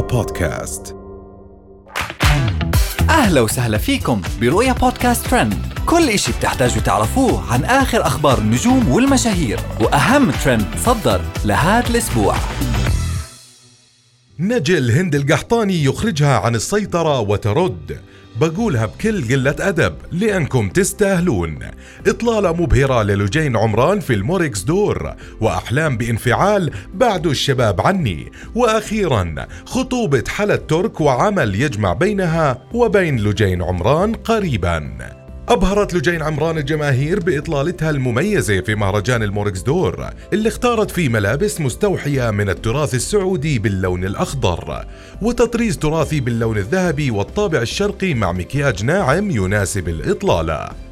بودكاست. أهلا وسهلا فيكم برؤيا بودكاست ترند. كل إشي بتحتاجوا تعرفوه عن آخر أخبار النجوم والمشاهير وأهم ترند صدر لهذا الأسبوع. نجل هند القحطاني يخرجها عن السيطرة وترد. بقولها بكل قلة أدب لأنكم تستاهلون. إطلالة مبهرة للجين عمران في الموركس دور وأحلام بانفعال بعدوا الشباب عني. وأخيرا خطوبة حلا ترك وعمل يجمع بينها وبين لجين عمران قريباً. أبهرت لجين عمران الجماهير بإطلالتها المميزة في مهرجان الموركس دور اللي اختارت فيه ملابس مستوحية من التراث السعودي باللون الأخضر وتطريز تراثي باللون الذهبي والطابع الشرقي مع مكياج ناعم يناسب الإطلالة.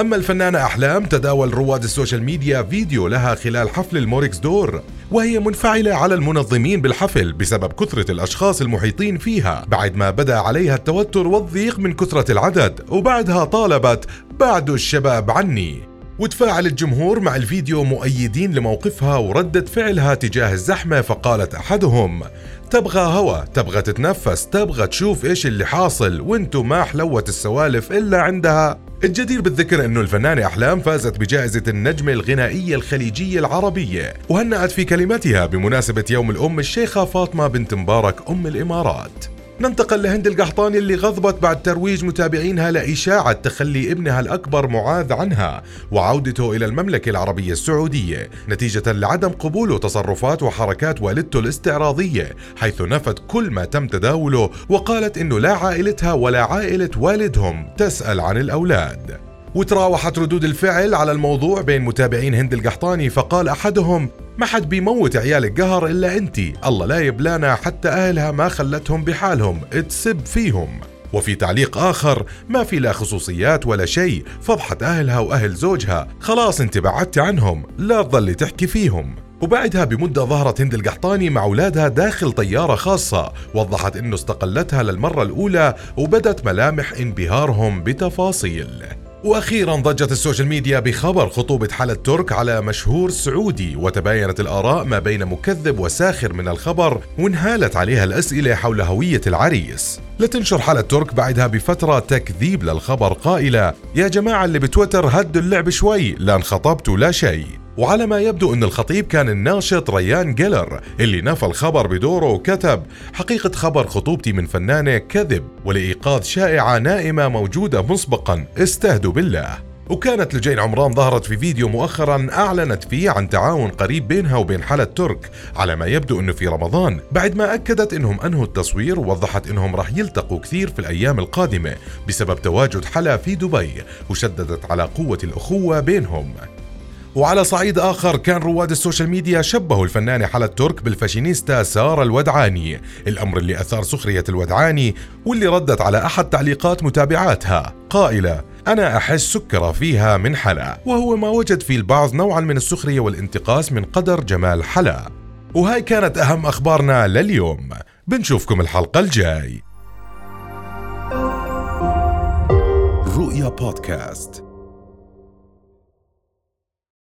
أما الفنانة أحلام تداول رواد السوشيال ميديا فيديو لها خلال حفل الموركس دور وهي منفعلة على المنظمين بالحفل بسبب كثرة الأشخاص المحيطين فيها. بعد ما بدأ عليها التوتر والضيق من كثرة العدد وبعدها طالبت بعدوا الشباب عني وتفاعل الجمهور مع الفيديو مؤيدين لموقفها وردة فعلها تجاه الزحمة فقالت أحدهم تبغى هوا تبغى تتنفس تبغى تشوف إيش اللي حاصل وانتو ما حليت السوالف إلا عندها الجدير بالذكر انه الفنانة أحلام فازت بجائزة النجمة الغنائية الخليجية العربية وهنأت في كلمتها بمناسبة يوم الأم الشيخة فاطمة بنت مبارك أم الإمارات. ننتقل لهند القحطاني اللي غضبت بعد ترويج متابعينها لإشاعة تخلي ابنها الأكبر معاذ عنها وعودته إلى المملكة العربية السعودية نتيجة لعدم قبوله تصرفات وحركات والدته الاستعراضية حيث نفت كل ما تم تداوله وقالت إنه لا عائلتها ولا عائلة والدهم تسأل عن الأولاد. وتراوحت ردود الفعل على الموضوع بين متابعين هند القحطاني فقال أحدهم ما حد بيموت عيال القهر إلا أنتي. الله لا يبلانا حتى أهلها ما خلتهم بحالهم. تسب فيهم. وفي تعليق آخر ما في لا خصوصيات ولا شيء. فضحت أهلها وأهل زوجها. خلاص أنت بعدت عنهم. لا تظلي تحكي فيهم. وبعدها بمدة ظهرت هند القحطاني مع أولادها داخل طيارة خاصة. وضحت أنه استقلتها للمرة الأولى وبدت ملامح انبهارهم بتفاصيل. وأخيرا ضجت السوشيال ميديا بخبر خطوبة حلا الترك على مشهور سعودي وتباينت الآراء ما بين مكذب وساخر من الخبر وانهالت عليها الأسئلة حول هوية العريس. لتنشر حلا الترك بعدها بفترة تكذيب للخبر قائلة يا جماعة اللي بتويتر هدوا اللعب شوي لا انخطبت ولا شيء. وعلى ما يبدو أن الخطيب كان الناشط ريان جيلر اللي نفى الخبر بدوره وكتب حقيقة خبر خطوبتي من فنانة كذب ولإيقاظ شائعة نائمة موجودة مسبقا استهدوا بالله. وكانت لجين عمران ظهرت في فيديو مؤخرا أعلنت فيه عن تعاون قريب بينها وبين حلا ترك على ما يبدو أنه في رمضان بعد ما أكدت إنهم أنهوا التصوير ووضحت إنهم راح يلتقوا كثير في الأيام القادمة بسبب تواجد حلا في دبي وشددت على قوة الأخوة بينهم. وعلى صعيد آخر كان رواد السوشيال ميديا شبهوا الفنانة حلا الترك بالفاشينيستا سارة الودعاني. الأمر اللي أثار سخرية الودعاني واللي ردت على أحد تعليقات متابعاتها. قائلة أنا أحس سكر فيها من حلا وهو ما وجد فيه البعض نوعا من السخرية والانتقاص من قدر جمال حلا. وهاي كانت أهم أخبارنا لليوم. بنشوفكم الحلقة الجاي. رؤيا بودكاست.